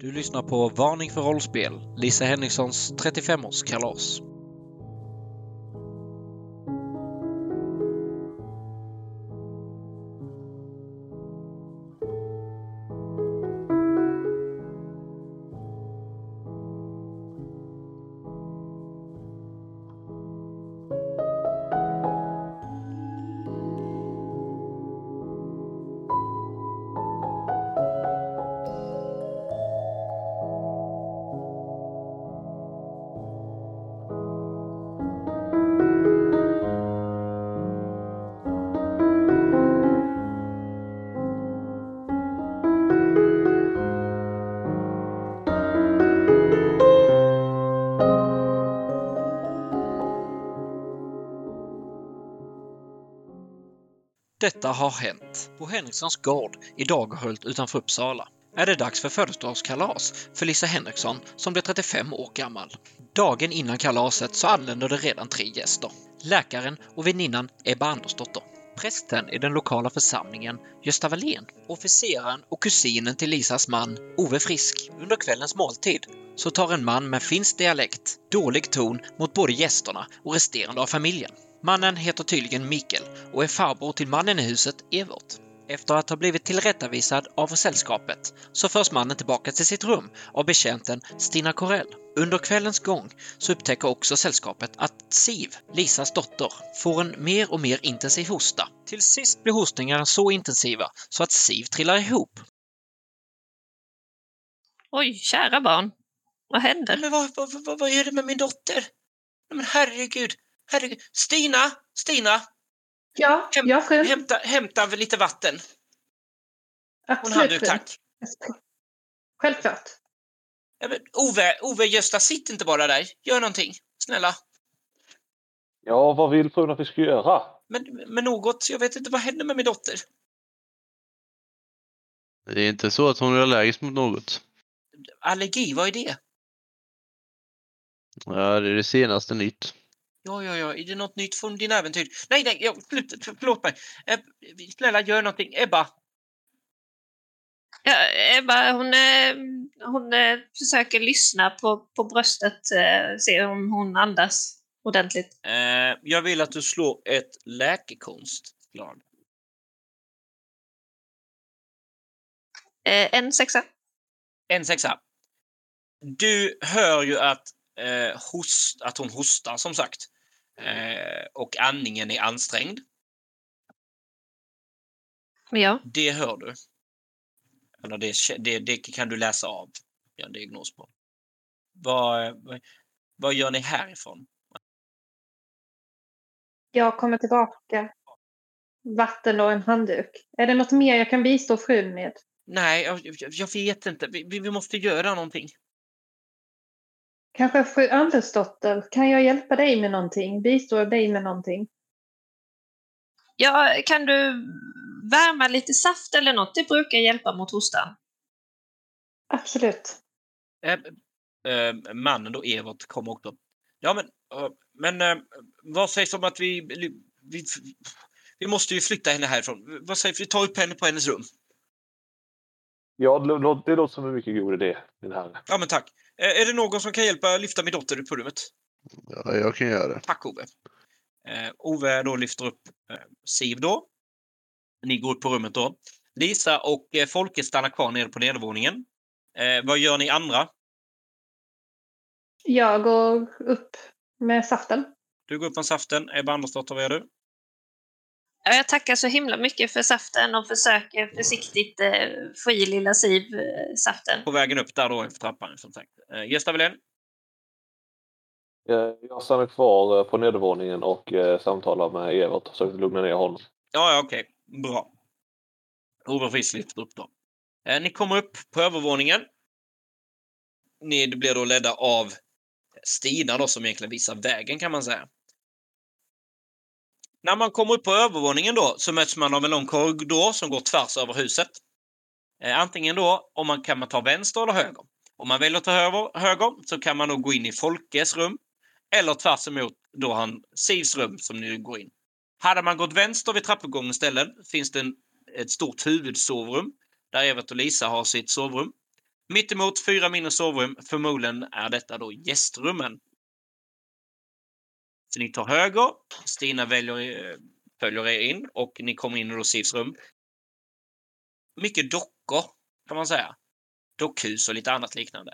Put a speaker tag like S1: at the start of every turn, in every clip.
S1: Du lyssnar på Varning för rollspel, Lisa Henrikssons 35-årskalas. Detta har hänt. På Henrikssons gård i Dagerhult utanför Uppsala är det dags för födelsedagskalas för Lisa Henriksson som blir 35 år gammal. Dagen innan kalaset så anländer det redan tre gäster. Läkaren och väninnan Ebba Andersdotter. Prästen i den lokala församlingen, Gösta Wallén. Officeraren och kusinen till Lisas man, Ove Frisk. Under kvällens måltid så tar en man med finsk dialekt dålig ton mot både gästerna och resterande av familjen. Mannen heter tydligen Mikael och är farbror till mannen i huset, Evert. Efter att ha blivit tillrättavisad av sällskapet så förs mannen tillbaka till sitt rum av betjänten Stina Corell. Under kvällens gång så upptäcker också sällskapet att Siv, Lisas dotter, får en mer och mer intensiv hosta. Till sist blir hostningarna så intensiva så att Siv trillar ihop.
S2: Oj, kära barn. Vad händer?
S3: Men vad, vad, vad, vad är det med min dotter? Men herregud, herregud. Stina, Stina,
S4: Ja,
S3: Häm-
S4: jag själv.
S3: hämta, hämta lite vatten. Hon
S4: Absolut.
S3: hade
S4: fru.
S3: tack.
S4: Självklart.
S3: Ja, men Ove, Ove, Gösta, sitt inte bara där. Gör någonting. Snälla.
S5: Ja, vad vill frun att vi ska göra?
S3: Men, men något, jag vet inte vad händer med min dotter.
S6: Det är inte så att hon är allergisk mot något.
S3: Allergi, vad är det?
S6: Ja, det är det senaste nytt.
S3: Ja, ja, ja, är det något nytt från din äventyr? Nej, nej, ja, förlåt, förlåt mig. Eh, snälla, gör någonting. Ebba,
S2: Ja, Ebba, hon, eh, hon eh, försöker lyssna på, på bröstet, se om hon andas ordentligt.
S3: eh, jag vill att du slår ett läkekonstslag.
S2: Eh, en sexa.
S3: En sexa. Du hör ju att, eh, host, att hon hostar, som sagt. Eh, och andningen är ansträngd.
S2: Ja.
S3: Det hör du. Eller det, det, det kan du läsa av. Ja, en diagnos på. Vad, vad, vad gör ni härifrån?
S4: Jag kommer tillbaka. Vatten och en handduk. Är det något mer jag kan bistå frun med?
S3: Nej, jag, jag- vet inte. Vi, vi vi måste göra någonting.
S4: Kanske fru Andersdotter, kan jag hjälpa dig med någonting? Bistå dig med någonting?
S2: ja, kan du värma lite saft eller något? Det brukar hjälpa mot hostan.
S4: Absolut.
S3: Eh, eh, mannen då, Evert, kommer också. Ja, men, eh, men vad sägs om att vi, vi... Vi måste ju flytta henne härifrån. Vad sägs vi tar upp henne på hennes rum?
S5: Ja, det lå- det låter som en mycket god idé, min herre.
S3: Ja, men tack. Eh, är det någon som kan hjälpa lyfta min dotter upp på rummet?
S6: Ja, jag kan göra det.
S3: Tack Ove. Eh, Ove då lyfter upp eh, Siv då. Ni går upp på rummet då. Lisa och Folke stannar kvar nere på nedervåningen. Vad gör ni andra?
S4: Jag går upp med saften.
S3: Du går upp med saften. Ebba Andersdotter, vad gör du?
S2: Ja, Jag tackar så himla mycket för saften och försöker försiktigt eh, få i lilla Siv eh, saften.
S3: På vägen upp där då efter trappan som sagt. Eh, Gösta Wilén?
S5: Jag stannar kvar på nedervåningen och samtalar med Evert och försöker lugna ner honom.
S3: Ja, ja, okej. Bra. Ove Frisk lyfter upp då. Eh, ni kommer upp på övervåningen. Ni blir då ledda av Stina då som egentligen visar vägen kan man säga. När man kommer upp på övervåningen då så möts man av en lång korridor som går tvärs över huset. Eh, antingen då om man kan man ta vänster eller höger. Om man väljer att ta höger, höger så kan man då gå in i Folkes rum eller tvärs emot då han Sivs rum som nu går in. Hade man gått vänster vid trappuppgången istället finns det en, ett stort huvudsovrum där Evert och Lisa har sitt sovrum. Mittemot fyra mindre sovrum. Förmodligen är detta då gästrummen. Så ni tar höger. Stina väljer, eh, följer er in och ni kommer in i Sivs rum. Mycket dockor, kan man säga. Dockhus och lite annat liknande.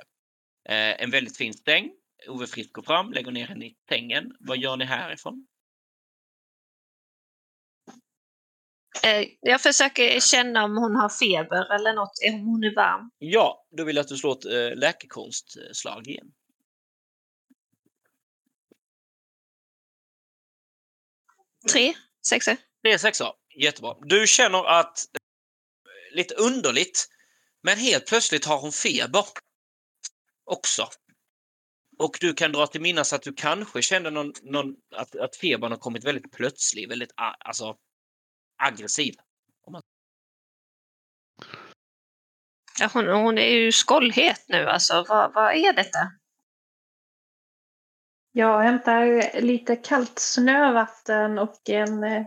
S3: Eh, en väldigt fin säng. Ove Frisk går fram, lägger ner henne i sängen. Vad gör ni härifrån?
S2: Eh, Jag försöker känna om hon har feber eller något, om hon är varm.
S3: Ja, då vill jag att du slår ett eh, läkekonstslag igen.
S2: Tre.
S3: Det är sexa. Jättebra. Du känner att eh, lite underligt, men helt plötsligt har hon feber också. Och du kan dra till minnas att du kanske kände någon, någon, att, att febern har kommit väldigt plötsligt, väldigt alltså, aggressiv.
S2: Ja, hon, hon är ju skållhet nu alltså. Vad, vad är detta?
S4: Jag hämtar lite kallt snövatten och en eh,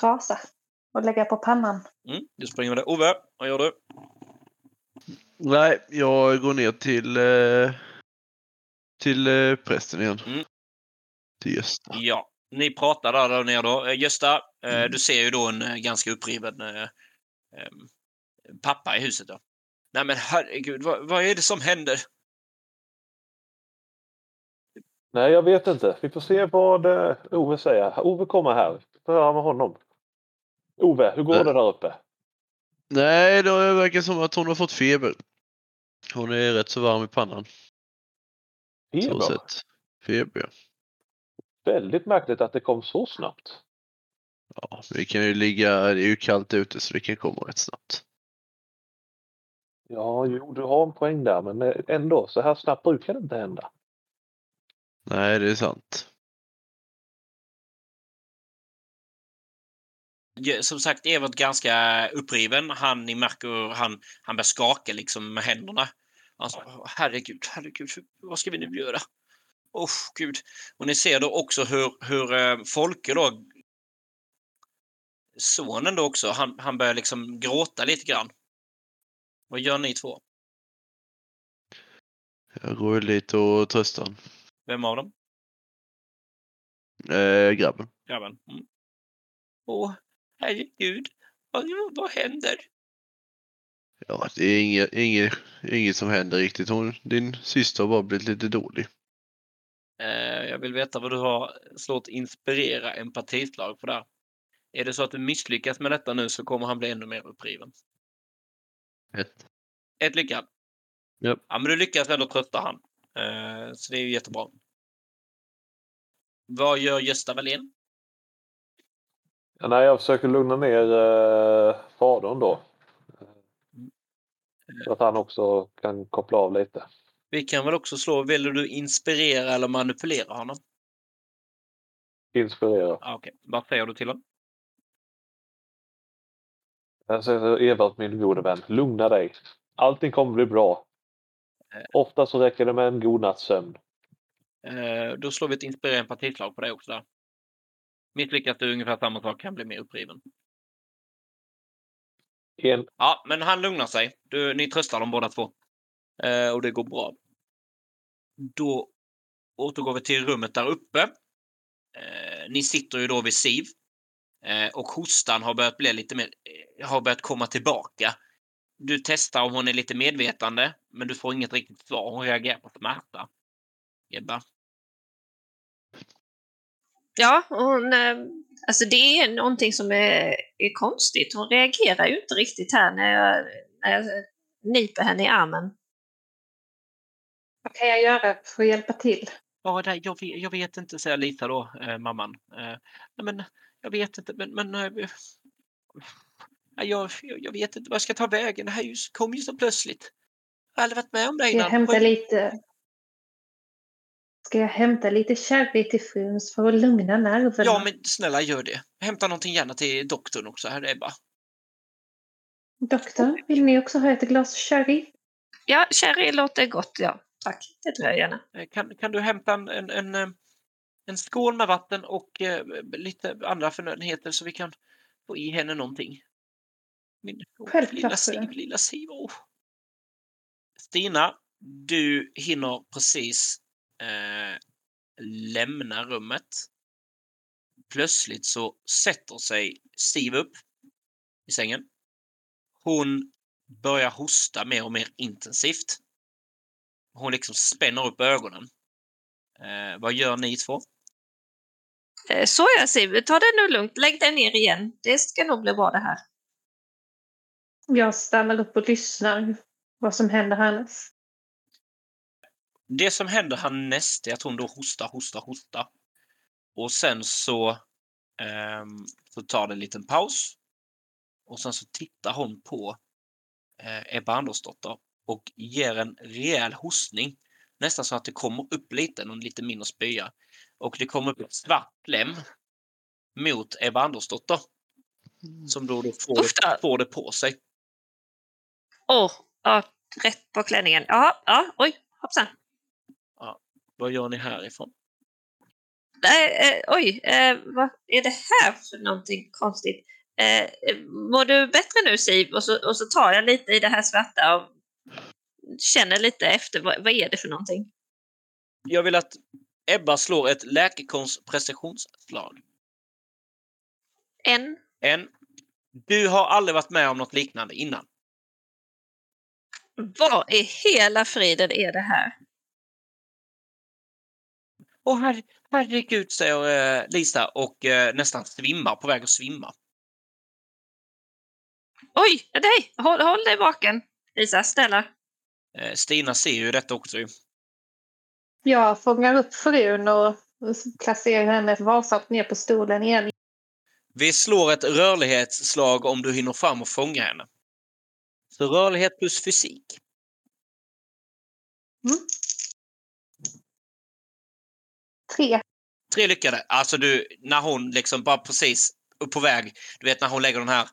S4: trasa och lägger på pannan.
S3: Mm, du springer med det. Ove, vad gör du?
S6: Nej, jag går ner till, eh, till eh, prästen igen.
S3: Mm.
S6: Till Gösta.
S3: Ja, ni pratar där, där nere då. Eh, Gösta, eh,
S6: Mm.
S3: du ser ju då en eh, ganska uppriven eh, em, pappa i huset. Då. Nej men herregud, vad, vad är det som händer?
S5: Nej, jag vet inte. Vi får se vad eh, Ove säger. Ove kommer här. Vi får höra med honom. Ove, hur går
S6: Äh.
S5: det där uppe?
S6: Nej, det verkar som att hon har fått feber. Hon är rätt så varm i pannan. Så
S5: Feber?
S6: sett. Feber, ja.
S5: Väldigt märkligt att det kom så snabbt.
S6: ja. Vi kan ju ligga, det är ju kallt ute så det kan komma rätt snabbt.
S5: Ja, jo, du har en poäng där, men eh, ändå, så här snabbt brukar det inte hända.
S6: Nej, det är sant.
S3: Som sagt, Evert ganska uppriven. Han, ni märker han, han börjar skaka liksom med händerna. Alltså, herregud, herregud, hur- vad ska vi nu göra? Oh, gud. Och ni ser då också hur, hur eh, Folke då, sonen då också, han, han börjar liksom gråta lite grann. Vad gör ni två?
S6: Jag går dit och tröstar.
S3: Vem av dem?
S6: eh, grabben.
S3: Grabben? Mm. Åh, herregud. Vad, vad händer?
S6: Ja, det är inget, inget, inget som händer riktigt. Hon, din syster har bara blivit lite dålig.
S3: Eh, jag vill veta vad du har slått inspirera empatislag på där. Är det så att du misslyckas med detta nu så kommer han bli ännu mer uppriven.
S6: Ett.
S3: Ett lyckad.
S6: Japp.
S3: Ja, men du lyckas ändå trösta han. Eh, så det är ju jättebra. Vad gör Gösta Wallén?
S5: Ja, nej, jag försöker lugna ner eh, fadern då. Så att han också kan koppla av lite.
S3: Vi kan väl också slå, vill du inspirera eller manipulera honom?
S5: Inspirera.
S3: Ah, Okej, vad säger du till honom?
S5: Jag säger till Evert, min gode vän, lugna dig. Allting kommer bli bra. Ofta så räcker det med en god natts sömn.
S3: Eh, då slår vi ett inspirera empatislag på det också där. Misslyckas du ungefär samma sak, kan bli mer uppriven.
S5: En,
S3: Ja, men han lugnar sig. Du, ni tröstar dem båda två. Eh, och det går bra. Då återgår vi till rummet där uppe. Eh, ni sitter ju då vid Siv. Eh, och hostan har börjat bli lite mer, eh, har börjat komma tillbaka. Du testar om hon är lite medvetande, men du får inget riktigt svar. Hon reagerar på smärta. Ebba.
S2: Ja, hon, eh, alltså det är någonting som är, är konstigt. Hon reagerar ju inte riktigt här när jag, när jag nyper henne i armen.
S4: Vad kan jag göra för att hjälpa till?
S3: Ja, det, jag, vet, jag vet inte, säger Lisa då, eh, mamman. Eh, nej, men jag vet inte, men... men eh, jag, jag, vet inte vad jag ska ta vägen. Det här ju, kom ju så plötsligt. Jag har aldrig varit med om det
S4: Ska
S3: innan.
S4: jag hämta lite... Ska jag hämta lite sherry till fruns för att lugna nerverna?
S3: Ja, men snälla gör det. Hämta någonting gärna till doktorn också, här Ebba.
S4: Doktorn, vill ni också ha ett glas sherry?
S2: Ja, sherry låter gott, ja. Tack, det tror jag gärna.
S3: Eh, Kan, kan du hämta en, en, en, eh, en skål med vatten och eh, lite andra förnödenheter så vi kan få i henne någonting? Min,
S4: Självklart,
S3: lilla. Siv, lilla Siv. Stina, du hinner precis eh, lämna rummet. Plötsligt så sätter sig Steve upp i sängen. Hon börjar hosta mer och mer intensivt. Hon liksom spänner upp ögonen. Eh, vad gör ni två?
S2: Eh, Så ja, Siv. Ta det nu lugnt. Lägg dig ner igen. Det ska nog bli bra det här.
S4: Jag stannar upp och lyssnar vad som händer härnäst.
S3: Det som händer härnäst är att hon då hostar, hostar, hostar. Och sen så, ehm, så tar det en liten paus. Och sen så tittar hon på eh, Ebba Andersdotter och ger en rejäl hostning. Nästan så att det kommer upp lite, någon lite mindre spya. Och det kommer upp ett svart lem mot Ebba Andersdotter. Som då, då får, det, får det på sig.
S2: Åh, ja, rätt på klänningen. Ja, ja, oj, hoppsan.
S3: Vad gör ni härifrån?
S2: Nej, eh, oj, eh, vad är det här för någonting konstigt? Eh, mår du bättre nu Siv? Och så, och så tar jag lite i det här svarta och känner lite efter. Vad, vad är det för någonting?
S3: Jag vill att Ebba slår ett läkekonst precisionsslag.
S2: En?
S3: En. Du har aldrig varit med om något liknande innan.
S2: Vad i hela friden är det här?
S3: Åh herre, herregud, säger eh, Lisa och eh, nästan svimmar, på väg att svimma.
S2: Oj, nej, håll, håll dig vaken. Lisa, Stella.
S3: Eh, Stina ser ju detta också.
S4: Jag fångar upp frun och placerar henne varsamt ner på stolen igen.
S3: Vi slår ett rörlighetsslag om du hinner fram och fånga henne. Så rörlighet plus fysik.
S4: Tre.
S3: Tre lyckade. Alltså du, när hon liksom bara precis på väg, du vet när hon lägger den här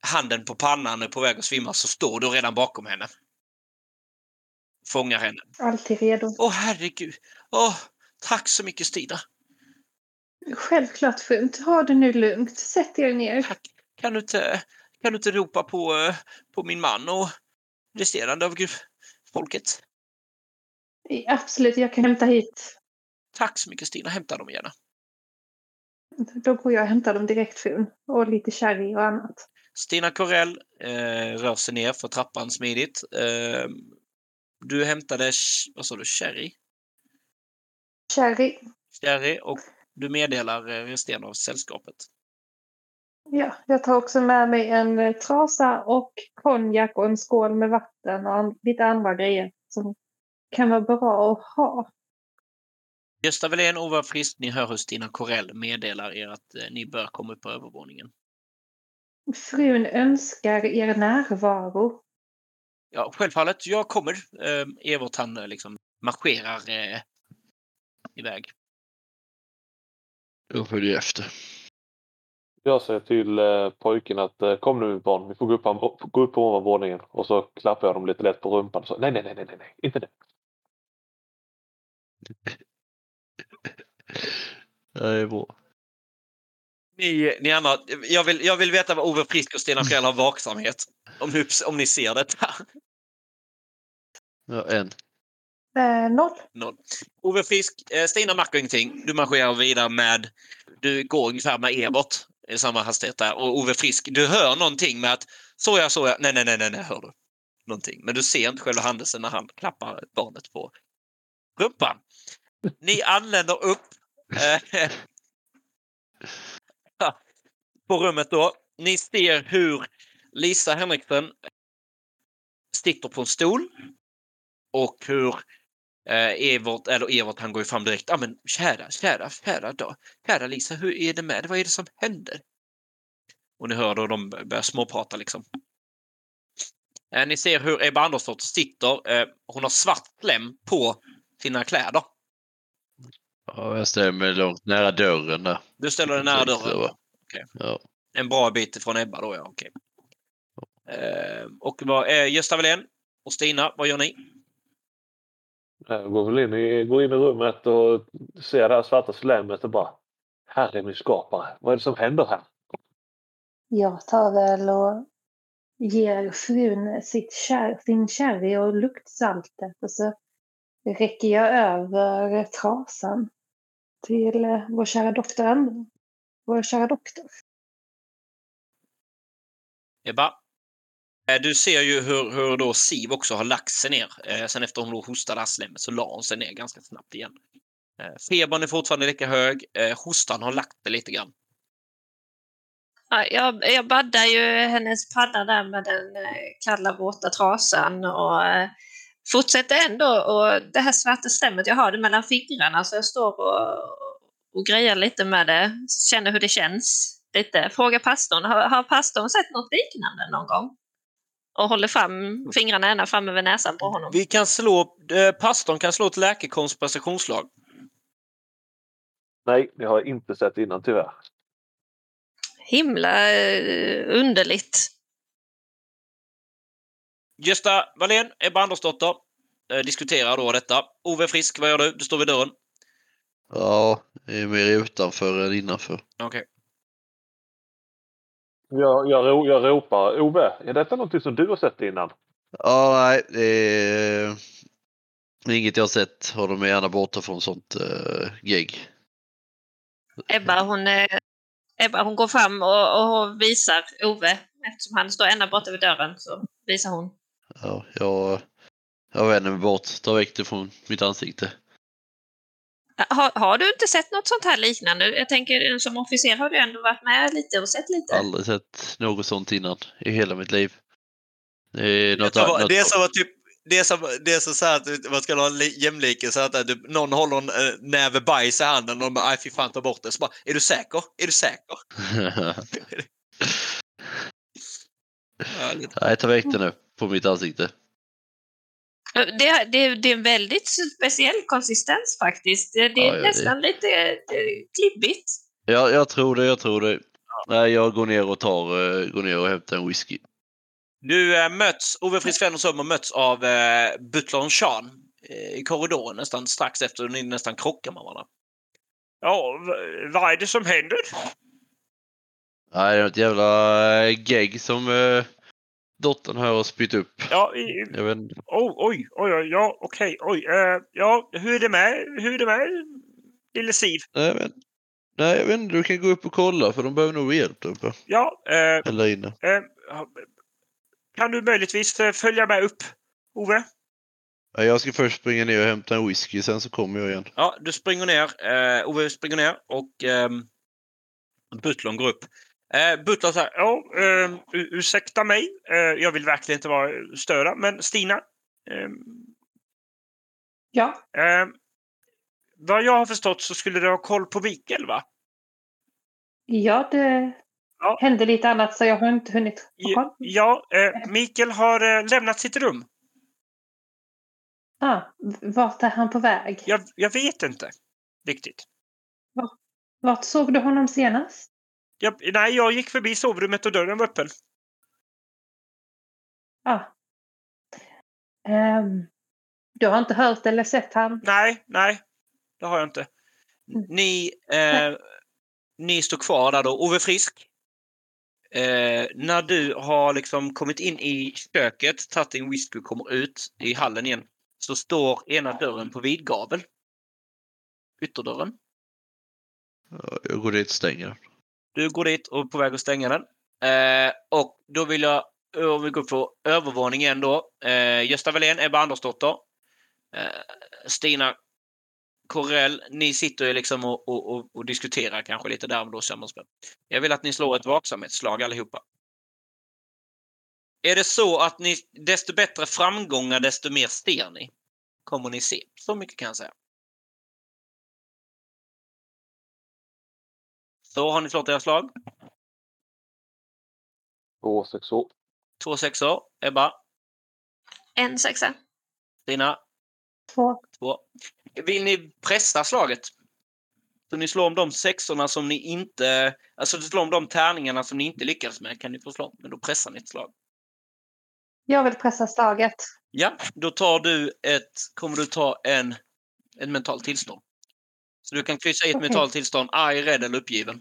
S3: handen på pannan och är på väg att svimma så står du redan bakom henne. Fångar henne.
S4: Alltid redo.
S3: Åh herregud. Åh, tack så mycket Stina.
S4: Självklart frun. Ta det nu lugnt. Sätt er ner.
S3: Tack. Kan du inte, kan du inte ropa på, eh, på min man och resterande av folket?
S4: Absolut, jag kan hämta hit.
S3: Tack så mycket Stina, hämta dem gärna.
S4: Då går jag och hämtar dem direkt frun. Och lite sherry och annat.
S3: Stina Corell eh, rör sig ner för trappan smidigt. Eh, du hämtade, vad sa du, sherry?
S4: Sherry.
S3: Sherry och du meddelar eh, resterande av sällskapet.
S4: Ja, jag tar också med mig en eh, trasa och konjak och en skål med vatten och lite andra grejer som kan vara bra att ha.
S3: Gösta Welén, Ova Frisk, ni hör hur Stina Corell meddelar er att eh, ni bör komma upp på övervåningen.
S4: Frun önskar er närvaro.
S3: Ja, självfallet. Jag kommer. Eh, Evert han eh, liksom marscherar eh, iväg.
S6: Jag följer efter.
S5: Jag säger till eh, pojken att eh, kom nu barn, vi får gå upp, på- gå upp på ovanvåningen. Och så klappar jag dem lite lätt på rumpan. Så, nej, nej, nej, nej, nej, nej, inte det.
S6: Det är bra.
S3: Ni, ni andra, jag vill, jag vill veta vad Ove Frisk och Stina Corell har vaksamhet. Om ni, om ni ser detta.
S6: Ja, en.
S4: Eh, noll.
S3: Noll. Ove Frisk, eh, Stina märker ingenting. Du marscherar vidare med, du går ungefär med Evert i samma hastighet där. Och Ove Frisk, du hör någonting med att så såja, så nej, nej, nej, nej, nej, hör du. Någonting. Men du ser inte själva händelsen när han klappar barnet på rumpan. Ni anländer upp eh, på rummet då. Ni ser hur Lisa Henriksen sitter på en stol och hur eh, Evert, eller Evert han går ju fram direkt. Ja men kära, kära, kära då. Kära Lisa, hur är det med dig? Vad är det som händer? Och ni hör då de börjar småprata liksom. Eh, ni ser hur Ebba Andersdotter sitter. Eh, hon har svart kläm på sina kläder.
S6: Ja, jag ställer mig långt nära dörren där.
S3: Du ställer dig nära dörren. Okej.
S6: Ja.
S3: En bra bit ifrån Ebba då, ja. Okej. Eh, och vad, eh, Gösta Welén och Stina, vad gör ni?
S5: Jag går väl in i, går in i rummet och ser det här svarta slemmet och bara Herre min skapare, vad är det som händer här?
S4: Jag tar väl och ger frun sitt kär, sin sherry och luktsaltet och så räcker jag över trasan till eh, vår kära doktor. Vår kära doktor.
S3: Ebba. Eh, du ser ju hur, hur då Siv också har lagt sig ner. Eh, sen efter hon då hostade slemmet så la hon sig ner ganska snabbt igen. Eh, febern är fortfarande lika hög. Eh, hostan har lagt sig lite grann.
S2: Ja, jag, jag baddar ju hennes panna där med den eh, kalla våta trasan och eh, fortsätter ändå och det här svarta slemmet, jag har det mellan fingrarna så jag står och, och grejar lite med det, känner hur det känns lite. Frågar pastorn, har, har pastorn sett något liknande någon gång? Och håller fram fingrarna ända fram över näsan på honom.
S3: Vi kan slå, eh, pastorn kan slå ett läkekonst prestationsslag.
S5: Nej, det har jag inte sett innan tyvärr.
S2: Himla eh, underligt.
S3: Gösta Wallén, Ebba Andersdotter, eh, diskuterar då detta. Ove Frisk, vad gör du? Du står vid dörren.
S6: Ja, det är mer utanför än innanför.
S3: Okej.
S5: Jag, jag, ro- jag ropar Ove, är detta något som du har sett innan?
S6: Ja, nej, det är inget jag har sett. Håller mig gärna borta från sånt uh, gig.
S2: Ebba hon, eh, Ebba hon går fram och, och visar Ove, eftersom han står ända borta vid dörren så visar hon.
S6: Ja, jag, jag vänder mig bort, tar väck det från mitt ansikte.
S2: Har, har du inte sett något sånt här liknande? Jag tänker som officer har du ändå varit med lite och sett lite.
S6: Aldrig sett något sånt innan i hela mitt liv. Det är något,
S3: Det, var,
S6: något,
S3: det är som att typ det som, det är så, här att man ska ha li- jämlikhet, att typ, någon håller en äh, näve bajs i handen och någon bara, "Aj, fy fan ta bort det. Så bara, är du säker? Är du säker? Ja, lite.
S6: Nej, ta väck det nu på mitt ansikte.
S2: Det, det, det är en väldigt speciell konsistens faktiskt. Det, det är
S6: Ja,
S2: nästan lite eh, klibbigt.
S6: Ja, jag tror det, jag tror det. Nej, jag går ner och tar, eh, går ner och hämtar en whisky.
S3: Du äh, möts, Ove Frisk Wennersson har mötts av äh, butlern Sean eh, i korridoren nästan strax efter ni nästan krockar med varandra. Ja, vad är det som händer?
S6: Nej, det är ett jävla eh, gegg som eh, dottern här har spytt upp.
S3: Ja, i,
S6: Jag vet inte.
S3: oh, oj, oj, oj, ja, okej, oj, eh, ja, hur är det med, hur är det med, lille Siv?
S6: Nej, vet, nej, jag vet inte. Du kan gå upp och kolla för de behöver nog hjälp där uppe.
S3: Ja, eh,
S6: Eller inne.
S3: eh, kan du möjligtvis följa med upp, Ove?
S6: Jag ska först springa ner och hämta en whisky, sen så kommer jag igen.
S3: Ja, du springer ner. Ove springer ner och eh, butlern går upp. Eh, butlern säger, ja, eh, ur- ursäkta mig. Eh, jag vill verkligen inte vara störa, men Stina. Eh,
S4: Ja,
S3: eh, vad jag har förstått så skulle du ha koll på Mikael, va?
S4: ja det
S3: Ja.
S4: hände lite annat så jag har inte hunnit
S3: Ja,
S4: koll.
S3: ja eh, Mikael har eh, lämnat sitt rum.
S4: Ah, vart är han på väg?
S3: Jag, jag vet inte riktigt.
S4: Vart såg du honom senast?
S3: Jag, nej, jag gick förbi sovrummet och dörren var öppen.
S4: Ah. Ehm, du har inte hört eller sett han?
S3: Nej, nej. Det har jag inte.
S4: Mm.
S3: Ni, eh, ni står kvar där då. Ove Frisk. Eh, när du har liksom kommit in i köket, tagit din whisky och kommer ut i hallen igen, så står ena dörren på vidgavel. Ytterdörren.
S6: Ja, Jag går dit och stänger.
S3: Du går dit och är på väg att stänga den. Eh, och då vill jag, eh, om vi går på övervåningen igen då. Eh, Gösta Wallén, Ebba Andersdotter. Eh, Stina Corell, ni sitter ju liksom och, och, och, och diskuterar kanske lite där om då. Jag vill att ni slår ett vaksamhetsslag allihopa. Är det så att ni, desto bättre framgångar, desto mer ser ni? Kommer ni se. Så mycket kan jag säga. Så har ni slått era slag.
S5: Två sexor.
S3: Två sexor. Ebba,
S2: En sexa.
S3: Stina,
S4: Två.
S3: två. Vill ni pressa slaget? Så ni slår om de sexorna som ni inte... Alltså du slår om de tärningarna som ni inte lyckades med kan ni få slå. Men då pressar ni ett slag.
S4: Jag vill pressa slaget.
S3: Ja, då tar du ett... Kommer du ta en... Ett mentalt tillstånd. Så du kan kryssa i ett mentalt tillstånd. Arg, rädd eller uppgiven.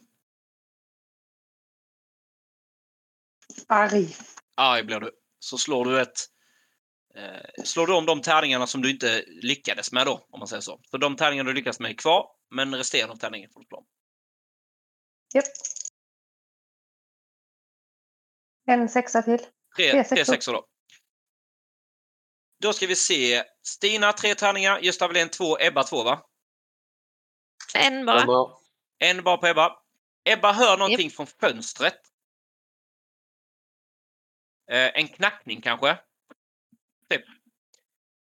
S4: Arg.
S3: arg blir du. Så slår du ett... Eh, slår du om de tärningarna som du inte lyckades med då, om man säger så. Så de tärningar du lyckades med är kvar, men resterande av tärningen får du om.
S4: Japp. En sexa till.
S3: Tre,
S4: Tre
S3: tre
S4: sexor.
S3: sexor då. Då ska vi se. Stina, tre tärningar. Gösta Welén, två. Ebba, två, va?
S2: En bara.
S3: En bara på Ebba. Ebba hör någonting från fönstret. Eh, en knackning kanske. Typ.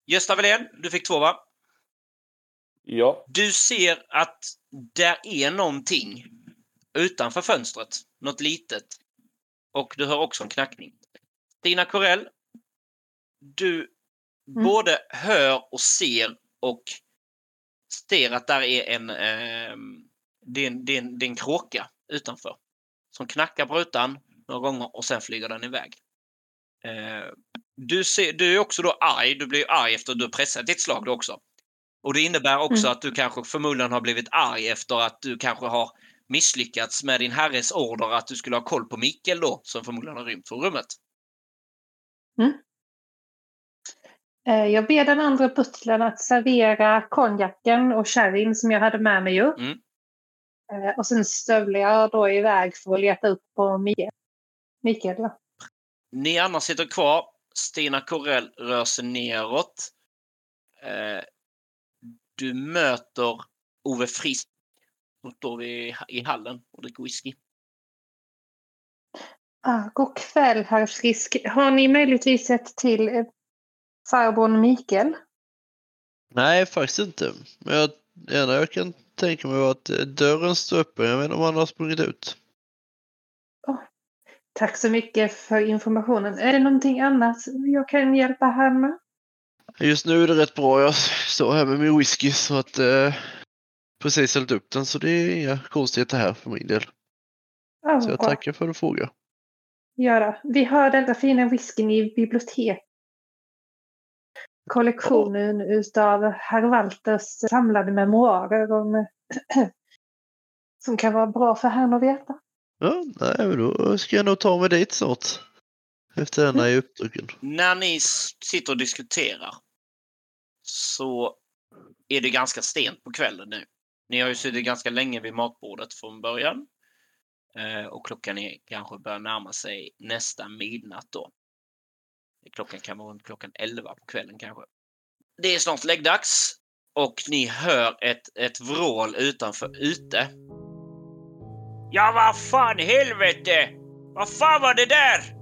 S3: Gösta Welén, du fick två va?
S5: Ja.
S3: Du ser att där är någonting utanför fönstret. Något litet. Och du hör också en knackning. Stina Corell, du
S4: Mm.
S3: både hör och ser och ser att där är en, ehm, det är en, det är en, det är en kråka utanför. Som knackar på rutan några gånger och sen flyger den iväg. Eh, du, ser, du är också då arg. Du blir arg efter att du pressat ditt slag då också. Och det innebär också
S4: Mm.
S3: att du kanske förmodligen har blivit arg efter att du kanske har misslyckats med din herres order att du skulle ha koll på Mikael då, som förmodligen har rymt från rummet.
S4: Eh, Jag ber den andra butlern att servera konjaken och sherryn som jag hade med mig ju.
S3: Mm.
S4: Eh, Och sen stövlar jag då iväg för att leta upp på Mikael. Mikael.
S3: Ni andra sitter kvar. Stina Corell rör sig neråt. Eh, du möter Ove Frisk som står i, i hallen och dricker whisky.
S4: Ah, god kväll herr Frisk. Har ni möjligtvis sett till eh, farbrorn Mikael?
S6: Nej, faktiskt inte. Men jag, det enda jag kan tänka mig var att eh, dörren står öppen. Jag vet inte om han har sprungit ut.
S4: Tack så mycket för informationen. Är det någonting annat jag kan hjälpa här med?
S6: Just nu är det rätt bra. Jag står här med min whisky så att eh, precis hällt upp den så det är inga konstigheter här för min del.
S4: Ah,
S6: Så jag tackar för att du frågar.
S4: göra. Vi har denna fina whiskyn i bibliotek. Kollektionen utav herr Walters samlade memoarer om, som kan vara bra för herrn att veta.
S6: Ja, nej, men då ska jag nog ta mig dit snart. Efter denna är uppdrucken.
S3: När ni sitter och diskuterar så är det ganska sent på kvällen nu. Ni har ju suttit ganska länge vid matbordet från början. Eh, och klockan är kanske börjar närma sig nästa midnatt då. Klockan kan vara runt klockan 11 på kvällen kanske. Det är snart läggdags och ni hör ett, ett vrål utanför ute. Ja, vad fan helvete! Vad fan var det där?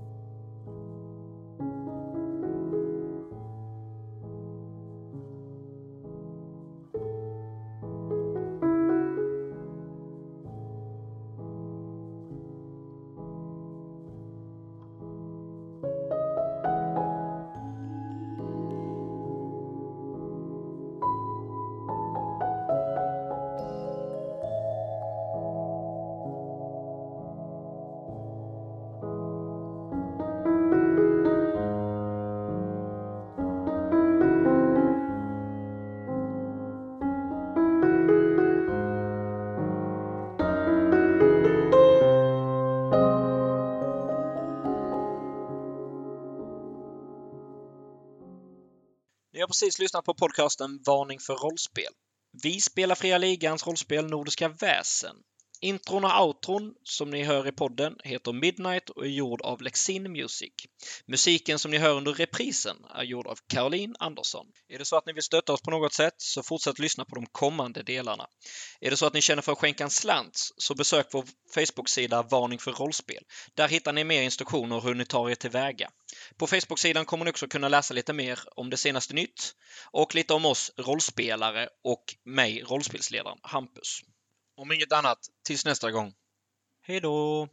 S1: Har precis lyssnat på podcasten Varning för rollspel. Vi spelar Fria Ligans rollspel Nordiska väsen. Intron och outron som ni hör i podden heter Midnight och är gjord av Lexin Music. Musiken som ni hör under reprisen är gjord av Caroline Andersson. Är det så att ni vill stötta oss på något sätt så fortsätt lyssna på de kommande delarna. Är det så att ni känner för att skänka en slant så besök vår Facebook-sida Varning för rollspel. Där hittar ni mer instruktioner hur ni tar er tillväga. På Facebook-sidan kommer ni också kunna läsa lite mer om det senaste nytt och lite om oss rollspelare och mig, rollspelsledaren Hampus. Om inget annat, tills nästa gång. Hej då!